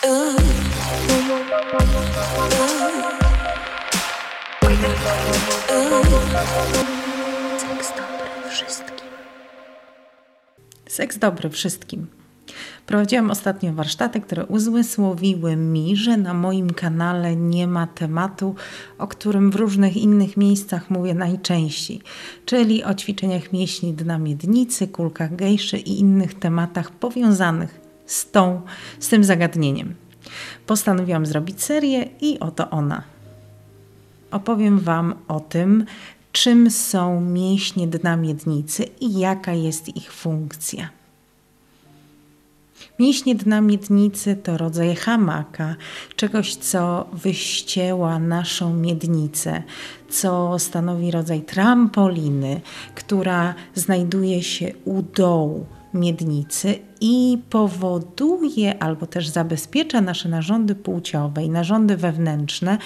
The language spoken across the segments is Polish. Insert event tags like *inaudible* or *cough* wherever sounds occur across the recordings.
Seks dobry wszystkim. Seks dobry wszystkim. Prowadziłam ostatnio warsztaty, które uzmysłowiły mi, że na moim kanale nie ma tematu, o którym w różnych innych miejscach mówię najczęściej, czyli o ćwiczeniach mięśni dna miednicy, kulkach gejszy i innych tematach powiązanych z, tą, z tym zagadnieniem. Postanowiłam zrobić serię i oto ona. Opowiem Wam o tym, czym są mięśnie dna miednicy i jaka jest ich funkcja. Mięśnie dna miednicy to rodzaj hamaka, czegoś, co wyścieła naszą miednicę, co stanowi rodzaj trampoliny, która znajduje się u dołu miednicy i powoduje albo też zabezpiecza nasze narządy płciowe i narządy wewnętrzne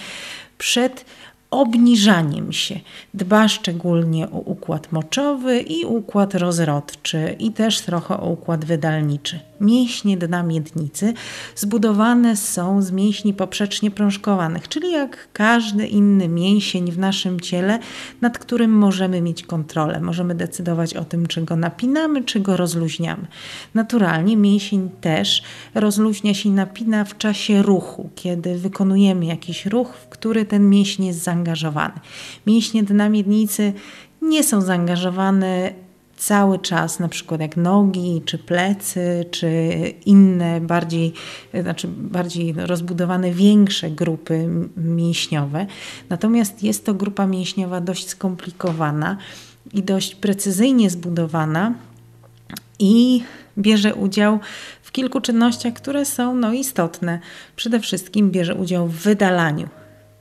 przed obniżaniem się. Dba szczególnie o układ moczowy i układ rozrodczy i też trochę o układ wydalniczy. Mięśnie dna miednicy zbudowane są z mięśni poprzecznie prążkowanych, czyli jak każdy inny mięsień w naszym ciele, nad którym możemy mieć kontrolę. Możemy decydować o tym, czy go napinamy, czy go rozluźniamy. Naturalnie mięsień też rozluźnia się i napina w czasie ruchu, kiedy wykonujemy jakiś ruch, w który ten mięsień jest zaangażowany. Mięśnie dna miednicy nie są zaangażowane cały czas, na przykład jak nogi, czy plecy, czy inne bardziej, znaczy bardziej rozbudowane, większe grupy mięśniowe. Natomiast jest to grupa mięśniowa dość skomplikowana i dość precyzyjnie zbudowana i bierze udział w kilku czynnościach, które są no, istotne. Przede wszystkim bierze udział w wydalaniu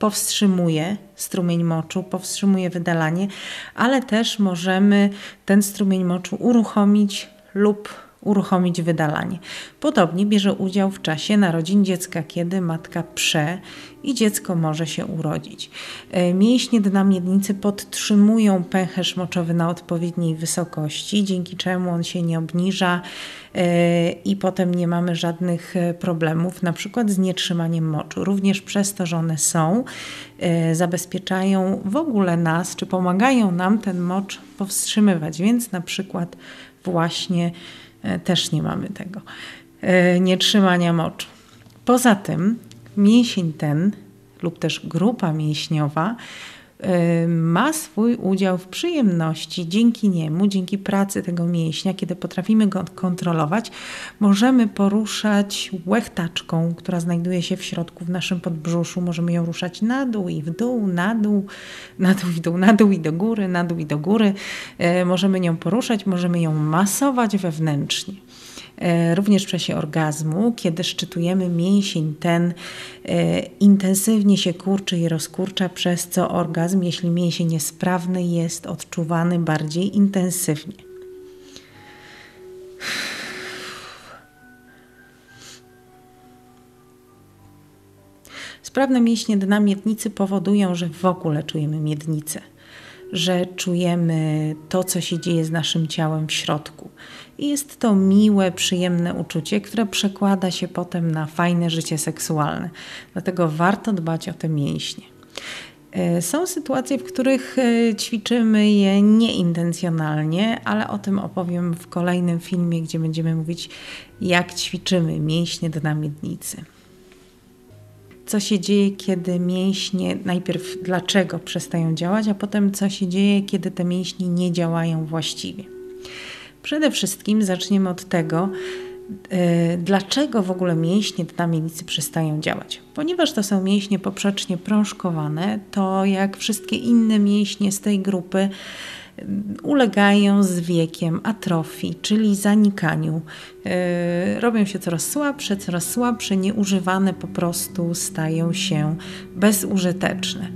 powstrzymuje strumień moczu, powstrzymuje wydalanie, ale też możemy ten strumień moczu uruchomić lub uruchomić wydalanie. Podobnie bierze udział w czasie narodzin dziecka, kiedy matka prze i dziecko może się urodzić. E, mięśnie dna miednicy podtrzymują pęcherz moczowy na odpowiedniej wysokości, dzięki czemu on się nie obniża e, i potem nie mamy żadnych e, problemów, na przykład z nietrzymaniem moczu. Również przez to, że one są, zabezpieczają w ogóle nas, czy pomagają nam ten mocz powstrzymywać, więc na przykład właśnie też nie mamy tego e, nietrzymania moczu. Poza tym mięsień ten lub też grupa mięśniowa e, ma swój udział w przyjemności. Dzięki niemu, dzięki pracy tego mięśnia, kiedy potrafimy go kontrolować, możemy poruszać łechtaczką, która znajduje się w środku w naszym podbrzuszu. Możemy ją ruszać na dół i w dół, na dół, na dół i dół, na dół i do góry, na dół i do góry. Możemy nią poruszać, możemy ją masować wewnętrznie. E, również w czasie orgazmu, kiedy szczytujemy mięsień ten e, intensywnie się kurczy i rozkurcza, przez co orgazm, jeśli mięsień jest sprawny, jest odczuwany bardziej intensywnie. Sprawne mięśnie dna miednicy powodują, że w ogóle czujemy miednicę, że czujemy to, co się dzieje z naszym ciałem w środku. I jest to miłe, przyjemne uczucie, które przekłada się potem na fajne życie seksualne. Dlatego warto dbać o te mięśnie. E, są sytuacje, w których e, ćwiczymy je nieintencjonalnie, ale o tym opowiem w kolejnym filmie, gdzie będziemy mówić, jak ćwiczymy mięśnie dna miednicy. Co się dzieje, kiedy mięśnie, najpierw dlaczego przestają działać, a potem co się dzieje, kiedy te mięśnie nie działają właściwie. Przede wszystkim zaczniemy od tego, e, dlaczego w ogóle mięśnie dna miednicy przestają działać. Ponieważ to są mięśnie poprzecznie prążkowane, to jak wszystkie inne mięśnie z tej grupy ulegają z wiekiem atrofii, czyli zanikaniu. Yy, robią się coraz słabsze, coraz słabsze, nieużywane po prostu stają się bezużyteczne.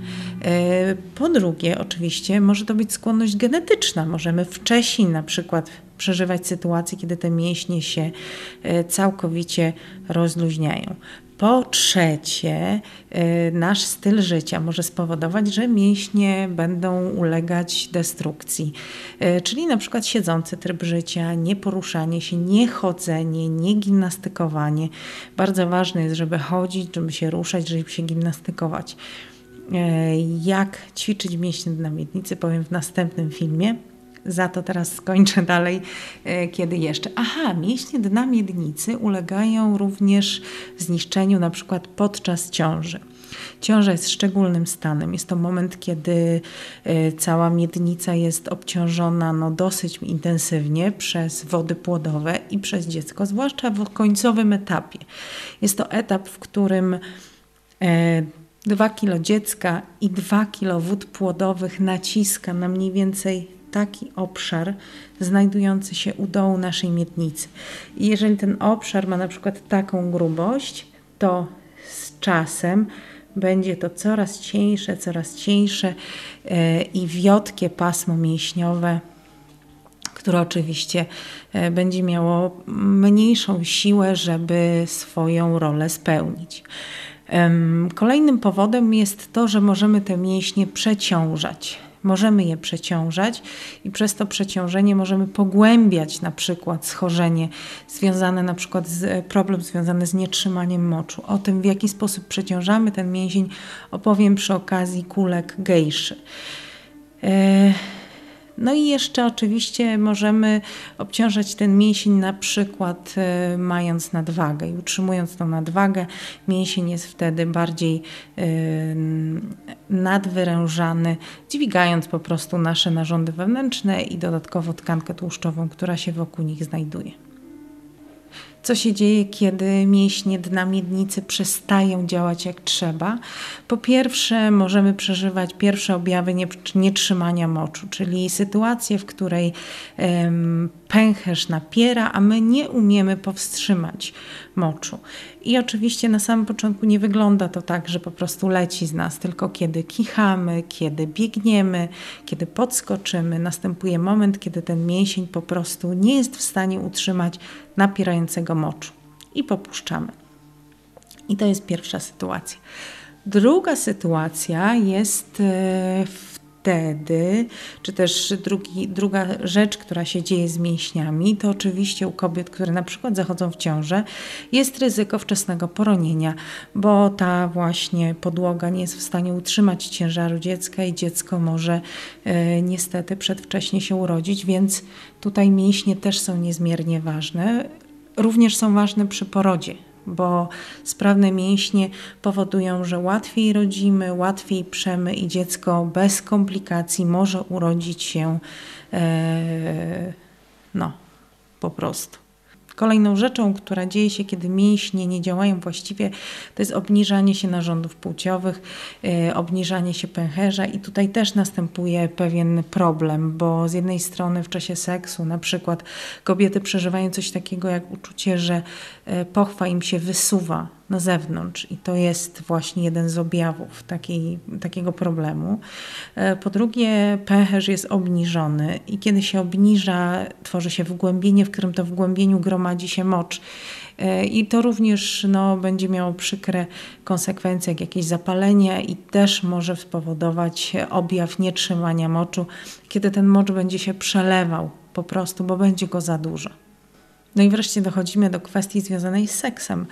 Yy, po drugie, oczywiście, może to być skłonność genetyczna. Możemy wcześniej na przykład przeżywać sytuacje, kiedy te mięśnie się e, całkowicie rozluźniają. Po trzecie, y, nasz styl życia może spowodować, że mięśnie będą ulegać destrukcji, y, czyli na przykład siedzący tryb życia, nieporuszanie się, niechodzenie, niegimnastykowanie. Bardzo ważne jest, żeby chodzić, żeby się ruszać, żeby się gimnastykować. Jak ćwiczyć mięśnie na miednicy, powiem w następnym filmie. Za to teraz skończę dalej, e, kiedy jeszcze. Aha, mięśnie dna miednicy ulegają również zniszczeniu na przykład podczas ciąży. Ciąża jest szczególnym stanem. Jest to moment, kiedy e, cała miednica jest obciążona no, dosyć intensywnie przez wody płodowe i przez dziecko, zwłaszcza w końcowym etapie. Jest to etap, w którym 2 e, kilo dziecka i 2 kilo wód płodowych naciska na mniej więcej taki obszar znajdujący się u dołu naszej miednicy. I jeżeli ten obszar ma na przykład taką grubość, to z czasem będzie to coraz cieńsze, coraz cieńsze e, i wiotkie pasmo mięśniowe, które oczywiście e, będzie miało mniejszą siłę, żeby swoją rolę spełnić. Kolejnym powodem jest to, że możemy te mięśnie przeciążać możemy je przeciążać i przez to przeciążenie możemy pogłębiać na przykład schorzenie związane na przykład z problem związany z nietrzymaniem moczu. O tym w jaki sposób przeciążamy ten mięsień opowiem przy okazji kulek gejszy. E, no i jeszcze oczywiście możemy obciążać ten mięsień na przykład y, mając nadwagę i utrzymując tą nadwagę, mięsień jest wtedy bardziej y, nadwyrężany, dźwigając po prostu nasze narządy wewnętrzne i dodatkowo tkankę tłuszczową, która się wokół nich znajduje. Co się dzieje, kiedy mięśnie dna miednicy przestają działać jak trzeba? Po pierwsze, możemy przeżywać pierwsze objawy nietrzymania moczu, czyli sytuację, w której um, pęcherz napiera, a my nie umiemy powstrzymać moczu. I oczywiście na samym początku nie wygląda to tak, że po prostu leci z nas, tylko kiedy kichamy, kiedy biegniemy, kiedy podskoczymy, następuje moment, kiedy ten mięsień po prostu nie jest w stanie utrzymać napierającego moczu i popuszczamy. I to jest pierwsza sytuacja. Druga sytuacja jest e, wtedy, czy też drugi, druga rzecz, która się dzieje z mięśniami, to oczywiście u kobiet, które na przykład zachodzą w ciążę, jest ryzyko wczesnego poronienia, bo ta właśnie podłoga nie jest w stanie utrzymać ciężaru dziecka i dziecko może e, niestety przedwcześnie się urodzić, więc tutaj mięśnie też są niezmiernie ważne. Również są ważne przy porodzie, bo sprawne mięśnie powodują, że łatwiej rodzimy, łatwiej przemy i dziecko bez komplikacji może urodzić się e, no, po prostu. Kolejną rzeczą, która dzieje się, kiedy mięśnie nie działają właściwie, to jest obniżanie się narządów płciowych, yy, obniżanie się pęcherza i tutaj też następuje pewien problem, bo z jednej strony w czasie seksu na przykład kobiety przeżywają coś takiego jak uczucie, że yy, pochwa im się wysuwa na zewnątrz i to jest właśnie jeden z objawów takiego problemu. E, po drugie, pęcherz jest obniżony i kiedy się obniża, tworzy się wgłębienie, w którym to wgłębieniu gromadzi się mocz. E, I to również no, będzie miało przykre konsekwencje, jak jakieś zapalenie, i też może spowodować objaw nietrzymania moczu, kiedy ten mocz będzie się przelewał po prostu, bo będzie go za dużo. No i wreszcie dochodzimy do kwestii związanej z seksem.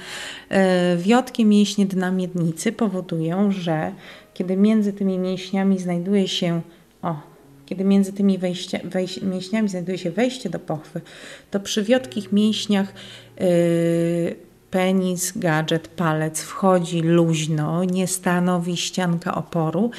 E, wiotkie mięśnie dna miednicy powodują, że kiedy między tymi mięśniami znajduje się, o, kiedy między tymi wejścia, wejś, mięśniami znajduje się wejście do pochwy, to przy wiotkich mięśniach yy, penis, gadżet, palec wchodzi luźno, nie stanowi ścianka oporu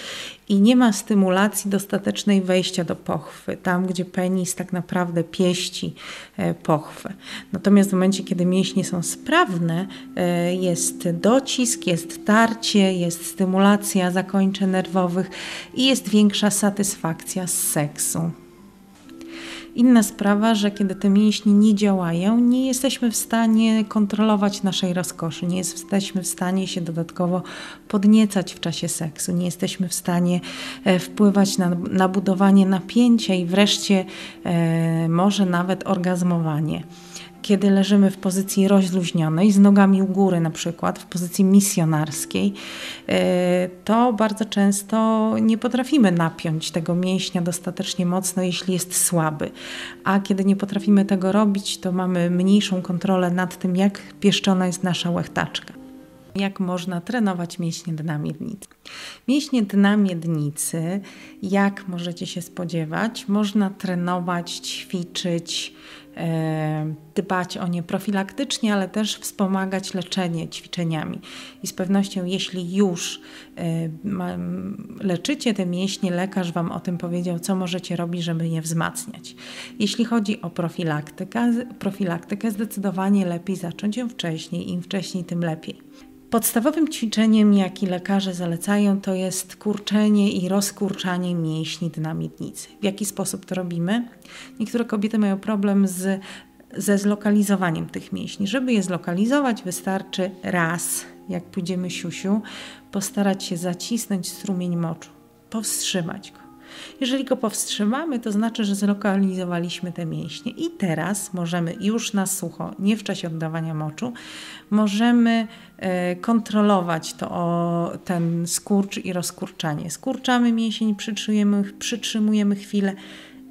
i nie ma stymulacji dostatecznej wejścia do pochwy, tam gdzie penis tak naprawdę pieści e, pochwę. Natomiast w momencie, kiedy mięśnie są sprawne, e, jest docisk, jest tarcie, jest stymulacja zakończeń nerwowych i jest większa satysfakcja z seksu. Inna sprawa, że kiedy te mięśnie nie działają, nie jesteśmy w stanie kontrolować naszej rozkoszy, nie jesteśmy w stanie się dodatkowo podniecać w czasie seksu, nie jesteśmy w stanie e, wpływać na, na budowanie napięcia i wreszcie e, może nawet orgazmowanie kiedy leżymy w pozycji rozluźnionej, z nogami u góry na przykład, w pozycji misjonarskiej, e, to bardzo często nie potrafimy napiąć tego mięśnia dostatecznie mocno, jeśli jest słaby. A kiedy nie potrafimy tego robić, to mamy mniejszą kontrolę nad tym, jak pieszczona jest nasza łechtaczka jak można trenować mięśnie dna miednicy. Mięśnie dna miednicy, jak możecie się spodziewać, można trenować, ćwiczyć, e, dbać o nie profilaktycznie, ale też wspomagać leczenie ćwiczeniami. I z pewnością, jeśli już e, leczycie te mięśnie, lekarz Wam o tym powiedział, co możecie robić, żeby je wzmacniać. Jeśli chodzi o profilaktykę, profilaktykę zdecydowanie lepiej zacząć ją wcześniej. Im wcześniej, tym lepiej. Podstawowym ćwiczeniem, jaki lekarze zalecają, to jest kurczenie i rozkurczanie mięśni dna miednicy. W jaki sposób to robimy? Niektóre kobiety mają problem z, ze zlokalizowaniem tych mięśni. Żeby je zlokalizować, wystarczy raz, jak pójdziemy siusiu, postarać się zacisnąć strumień moczu, powstrzymać go. Jeżeli go powstrzymamy, to znaczy, że zlokalizowaliśmy te mięśnie i teraz możemy już na sucho, nie w czasie oddawania moczu, możemy e, kontrolować to, ten skurcz i rozkurczanie. Skurczamy mięsień, przytrzymujemy, przytrzymujemy chwilę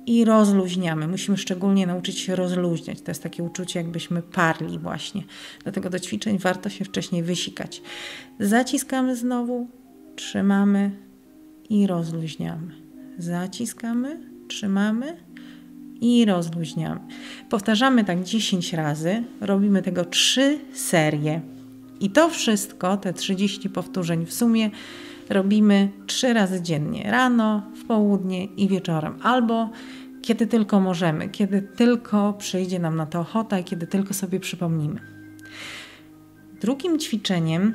i rozluźniamy. Musimy szczególnie nauczyć się rozluźniać. To jest takie uczucie, jakbyśmy parli właśnie. Dlatego do ćwiczeń warto się wcześniej wysikać. Zaciskamy znowu, trzymamy i rozluźniamy zaciskamy, trzymamy i rozluźniamy. Powtarzamy tak 10 razy, robimy tego 3 serie. I to wszystko, te 30 powtórzeń w sumie, robimy 3 razy dziennie: rano, w południe i wieczorem, albo kiedy tylko możemy, kiedy tylko przyjdzie nam na to ochota i kiedy tylko sobie przypomnimy. Drugim ćwiczeniem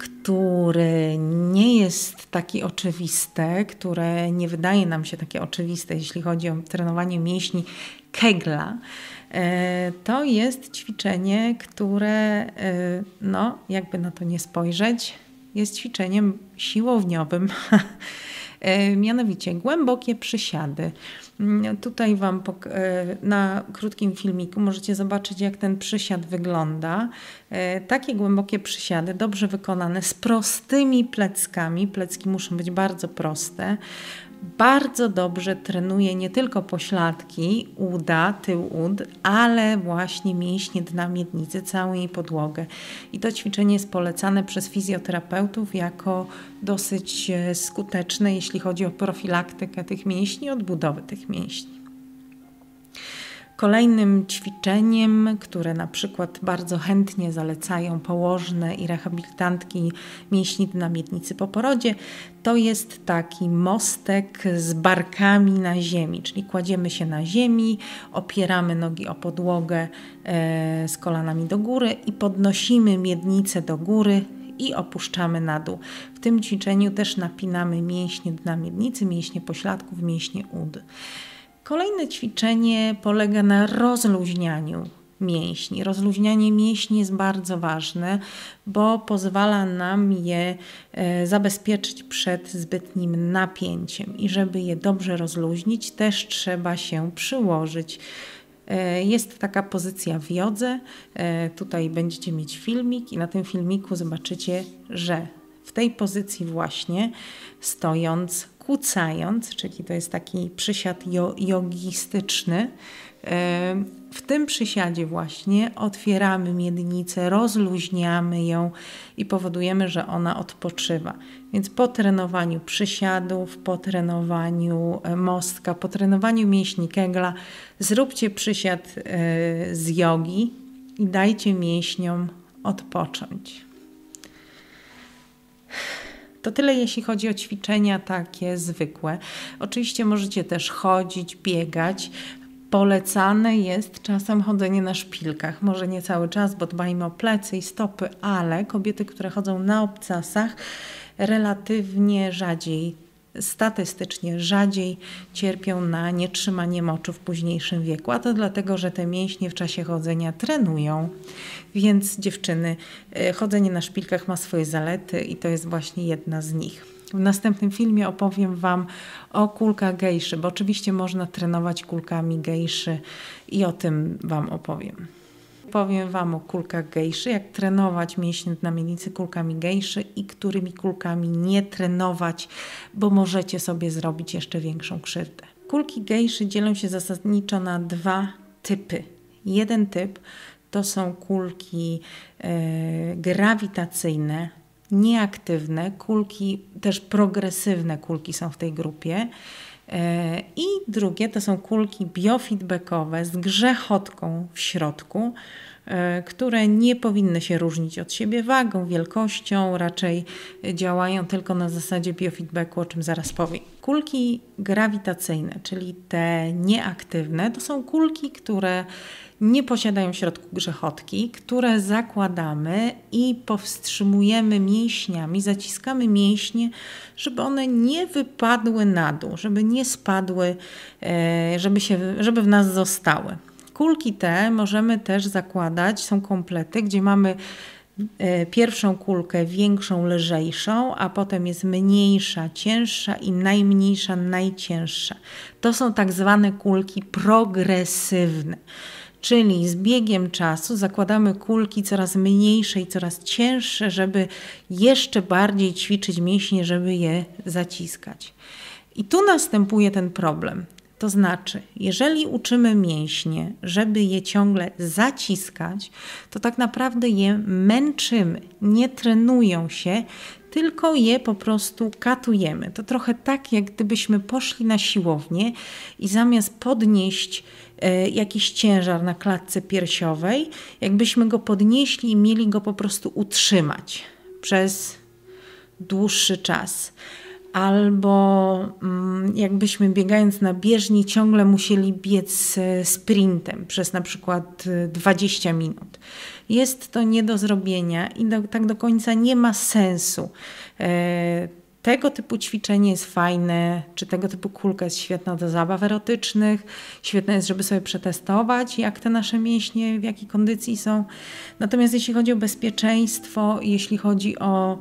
który nie jest taki oczywiste, które nie wydaje nam się takie oczywiste, jeśli chodzi o trenowanie mięśni Kegla, e, to jest ćwiczenie, które, e, no, jakby na to nie spojrzeć, jest ćwiczeniem siłowniowym. *laughs* E, mianowicie głębokie przysiady. Mm, tutaj Wam e, na krótkim filmiku możecie zobaczyć, jak ten przysiad wygląda. E, takie głębokie przysiady, dobrze wykonane, z prostymi pleckami. Plecki muszą być bardzo proste bardzo dobrze trenuje nie tylko pośladki, uda, tył ud, ale właśnie mięśnie dna miednicy, całą jej podłogę. I to ćwiczenie jest polecane przez fizjoterapeutów jako dosyć e, skuteczne, jeśli chodzi o profilaktykę tych mięśni, odbudowę tych mięśni. Kolejnym ćwiczeniem, które na przykład bardzo chętnie zalecają położne i rehabilitantki mięśni na miednicy po porodzie, to jest taki mostek z barkami na ziemi, czyli kładziemy się na ziemi, opieramy nogi o podłogę e, z kolanami do góry i podnosimy miednicę do góry i opuszczamy na dół. W tym ćwiczeniu też napinamy mięśnie dna miednicy, mięśnie pośladków, mięśnie ud. Kolejne ćwiczenie polega na rozluźnianiu mięśni. Rozluźnianie mięśni jest bardzo ważne, bo pozwala nam je e, zabezpieczyć przed zbytnim napięciem. I żeby je dobrze rozluźnić, też trzeba się przyłożyć. E, jest taka pozycja w jodze. E, tutaj będziecie mieć filmik, i na tym filmiku zobaczycie, że w tej pozycji właśnie stojąc kucając, czyli to jest taki przysiad jogistyczny. E, w tym przysiadzie właśnie otwieramy miednicę, rozluźniamy ją i powodujemy, że ona odpoczywa. Więc po trenowaniu przysiadów, po trenowaniu e, mostka, po trenowaniu mięśni kegla, zróbcie przysiad e, z jogi i dajcie mięśniom odpocząć. To tyle, jeśli chodzi o ćwiczenia takie zwykłe. Oczywiście możecie też chodzić, biegać. Polecane jest czasem chodzenie na szpilkach. Może nie cały czas, bo dbajmy o plecy i stopy, ale kobiety, które chodzą na obcasach, relatywnie rzadziej statystycznie rzadziej cierpią na nietrzymanie moczu w późniejszym wieku, a to dlatego, że te mięśnie w czasie chodzenia trenują. Więc dziewczyny, e, chodzenie na szpilkach ma swoje zalety i to jest właśnie jedna z nich. W następnym filmie opowiem Wam o kulkach gejszy, bo oczywiście można trenować kulkami gejszy i o tym Wam opowiem. Powiem Wam o kulkach gejszy, jak trenować mięśnie na miednicy kulkami gejszy i którymi kulkami nie trenować, bo możecie sobie zrobić jeszcze większą krzywdę. Kulki gejszy dzielą się zasadniczo na dwa typy. Jeden typ to są kulki e, grawitacyjne, nieaktywne, kulki, też progresywne kulki są w tej grupie. I drugie to są kulki biofeedbackowe z grzechotką w środku, e, które nie powinny się różnić od siebie wagą, wielkością, raczej działają tylko na zasadzie biofeedbacku, o czym zaraz powiem. Kulki grawitacyjne, czyli te nieaktywne, to są kulki, które nie posiadają środku grzechotki, które zakładamy i powstrzymujemy mięśniami, zaciskamy mięśnie, żeby one nie wypadły na dół, żeby nie spadły, e, żeby, się, żeby w nas zostały. Kulki te możemy też zakładać, są komplety, gdzie mamy e, pierwszą kulkę większą, lżejszą, a potem jest mniejsza, cięższa i najmniejsza, najcięższa. To są tak zwane kulki progresywne. Czyli z biegiem czasu zakładamy kulki coraz mniejsze i coraz cięższe, żeby jeszcze bardziej ćwiczyć mięśnie, żeby je zaciskać. I tu następuje ten problem. To znaczy, jeżeli uczymy mięśnie, żeby je ciągle zaciskać, to tak naprawdę je męczymy, nie trenują się, tylko je po prostu katujemy. To trochę tak, jak gdybyśmy poszli na siłownię i zamiast podnieść jakiś ciężar na klatce piersiowej, jakbyśmy go podnieśli i mieli go po prostu utrzymać przez dłuższy czas. Albo mm, jakbyśmy biegając na bieżni ciągle musieli biec sprintem przez na przykład 20 minut. Jest to nie do zrobienia i do, tak do końca nie ma sensu. Tego typu ćwiczenie jest fajne, czy tego typu kulka jest świetna do zabaw erotycznych, świetna jest, żeby sobie przetestować, jak te nasze mięśnie, w jakiej kondycji są. Natomiast jeśli chodzi o bezpieczeństwo, jeśli chodzi o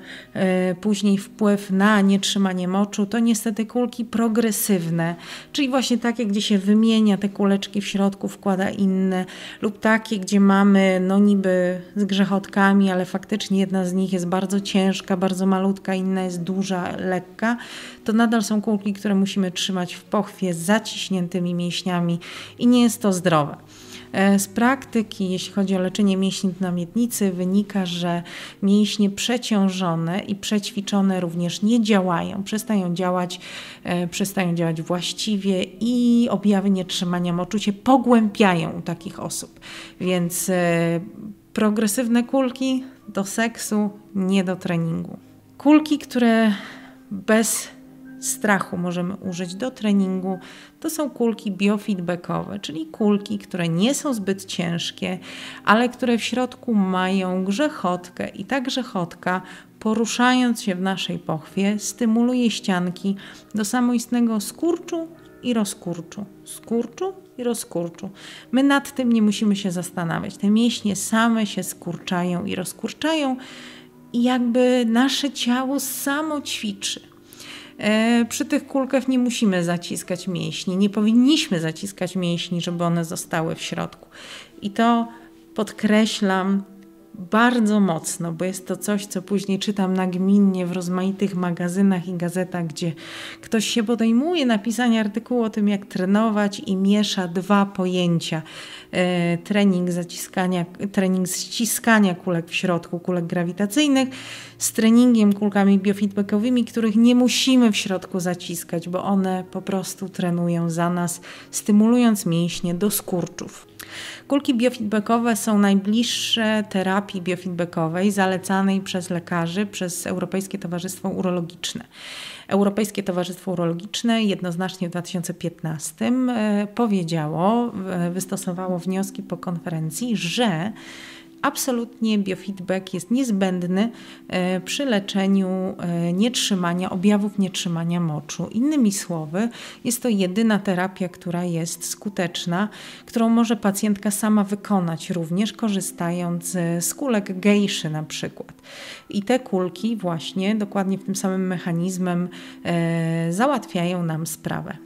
y, później wpływ na nietrzymanie moczu, to niestety kulki progresywne, czyli właśnie takie, gdzie się wymienia te kuleczki w środku, wkłada inne, lub takie, gdzie mamy no niby z grzechotkami, ale faktycznie jedna z nich jest bardzo ciężka, bardzo malutka, inna jest duża, lekka, to nadal są kulki, które musimy trzymać w pochwie z zaciśniętymi mięśniami i nie jest to zdrowe. E, z praktyki, jeśli chodzi o leczenie mięśni na miednicy, wynika, że mięśnie przeciążone i przećwiczone również nie działają, przestają działać, e, przestają działać właściwie i objawy nietrzymania moczu się pogłębiają u takich osób. Więc e, progresywne kulki do seksu, nie do treningu. Kulki, które bez strachu możemy użyć do treningu, to są kulki biofeedbackowe, czyli kulki, które nie są zbyt ciężkie, ale które w środku mają grzechotkę i ta grzechotka poruszając się w naszej pochwie stymuluje ścianki do samoistnego skurczu i rozkurczu. Skurczu i rozkurczu. My nad tym nie musimy się zastanawiać. Te mięśnie same się skurczają i rozkurczają i jakby nasze ciało samo ćwiczy. E, przy tych kulkach nie musimy zaciskać mięśni, nie powinniśmy zaciskać mięśni, żeby one zostały w środku. I to podkreślam bardzo mocno, bo jest to coś, co później czytam nagminnie w rozmaitych magazynach i gazetach, gdzie ktoś się podejmuje napisania artykułu o tym, jak trenować i miesza dwa pojęcia. E, trening zaciskania, trening ściskania kulek w środku, kulek grawitacyjnych z treningiem kulkami biofeedbackowymi, których nie musimy w środku zaciskać, bo one po prostu trenują za nas, stymulując mięśnie do skurczów. Kulki biofeedbackowe są najbliższe terapii biofeedbackowej zalecanej przez lekarzy przez Europejskie Towarzystwo Urologiczne. Europejskie Towarzystwo Urologiczne jednoznacznie w 2015 e, powiedziało, wystosowało wnioski po konferencji, że absolutnie biofeedback jest niezbędny e, przy leczeniu e, nietrzymania, objawów nietrzymania moczu. Innymi słowy, jest to jedyna terapia, która jest skuteczna, którą może pacjentka sama wykonać, również korzystając z kulek gejszy na przykład. I te kulki właśnie dokładnie tym samym mechanizmem e, załatwiają nam sprawę.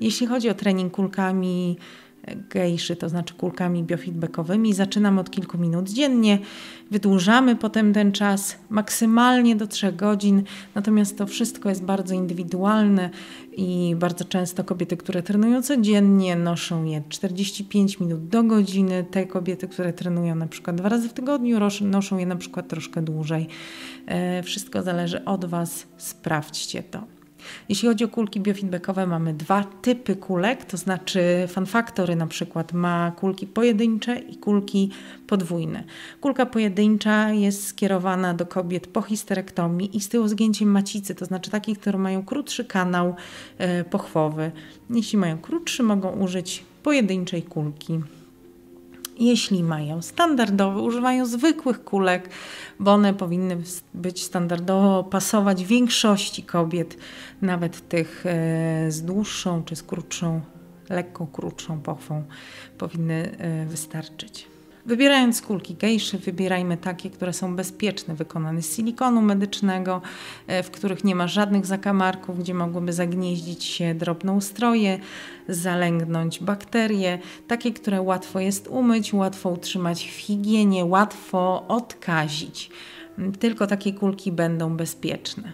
Jeśli chodzi o trening kulkami, gejszy, to znaczy kulkami biofeedbackowymi. Zaczynamy od kilku minut dziennie, wydłużamy potem ten czas maksymalnie do 3 godzin, natomiast to wszystko jest bardzo indywidualne i bardzo często kobiety, które trenują codziennie, noszą je 45 minut do godziny. Te kobiety, które trenują na przykład dwa razy w tygodniu, noszą je na przykład troszkę dłużej. E, wszystko zależy od Was, sprawdźcie to. Jeśli chodzi o kulki biofeedbackowe, mamy dwa typy kulek, to znaczy Fan Factory na przykład ma kulki pojedyncze i kulki podwójne. Kulka pojedyncza jest skierowana do kobiet po histerektomii i z tyłu zgięciem macicy, to znaczy takich, które mają krótszy kanał e, pochwowy. Jeśli mają krótszy, mogą użyć pojedynczej kulki jeśli mają standardowe, używają zwykłych kulek, bo one powinny być standardowo pasować większości kobiet, nawet tych e, z dłuższą czy z krótszą, lekko krótszą pochwą, powinny e, wystarczyć. Wybierając kulki gejszy, wybierajmy takie, które są bezpieczne, wykonane z silikonu medycznego, e, w których nie ma żadnych zakamarków, gdzie mogłyby zagnieździć się drobnoustroje, zalęgnąć bakterie, takie, które łatwo jest umyć, łatwo utrzymać w higienie, łatwo odkazić. Tylko takie kulki będą bezpieczne.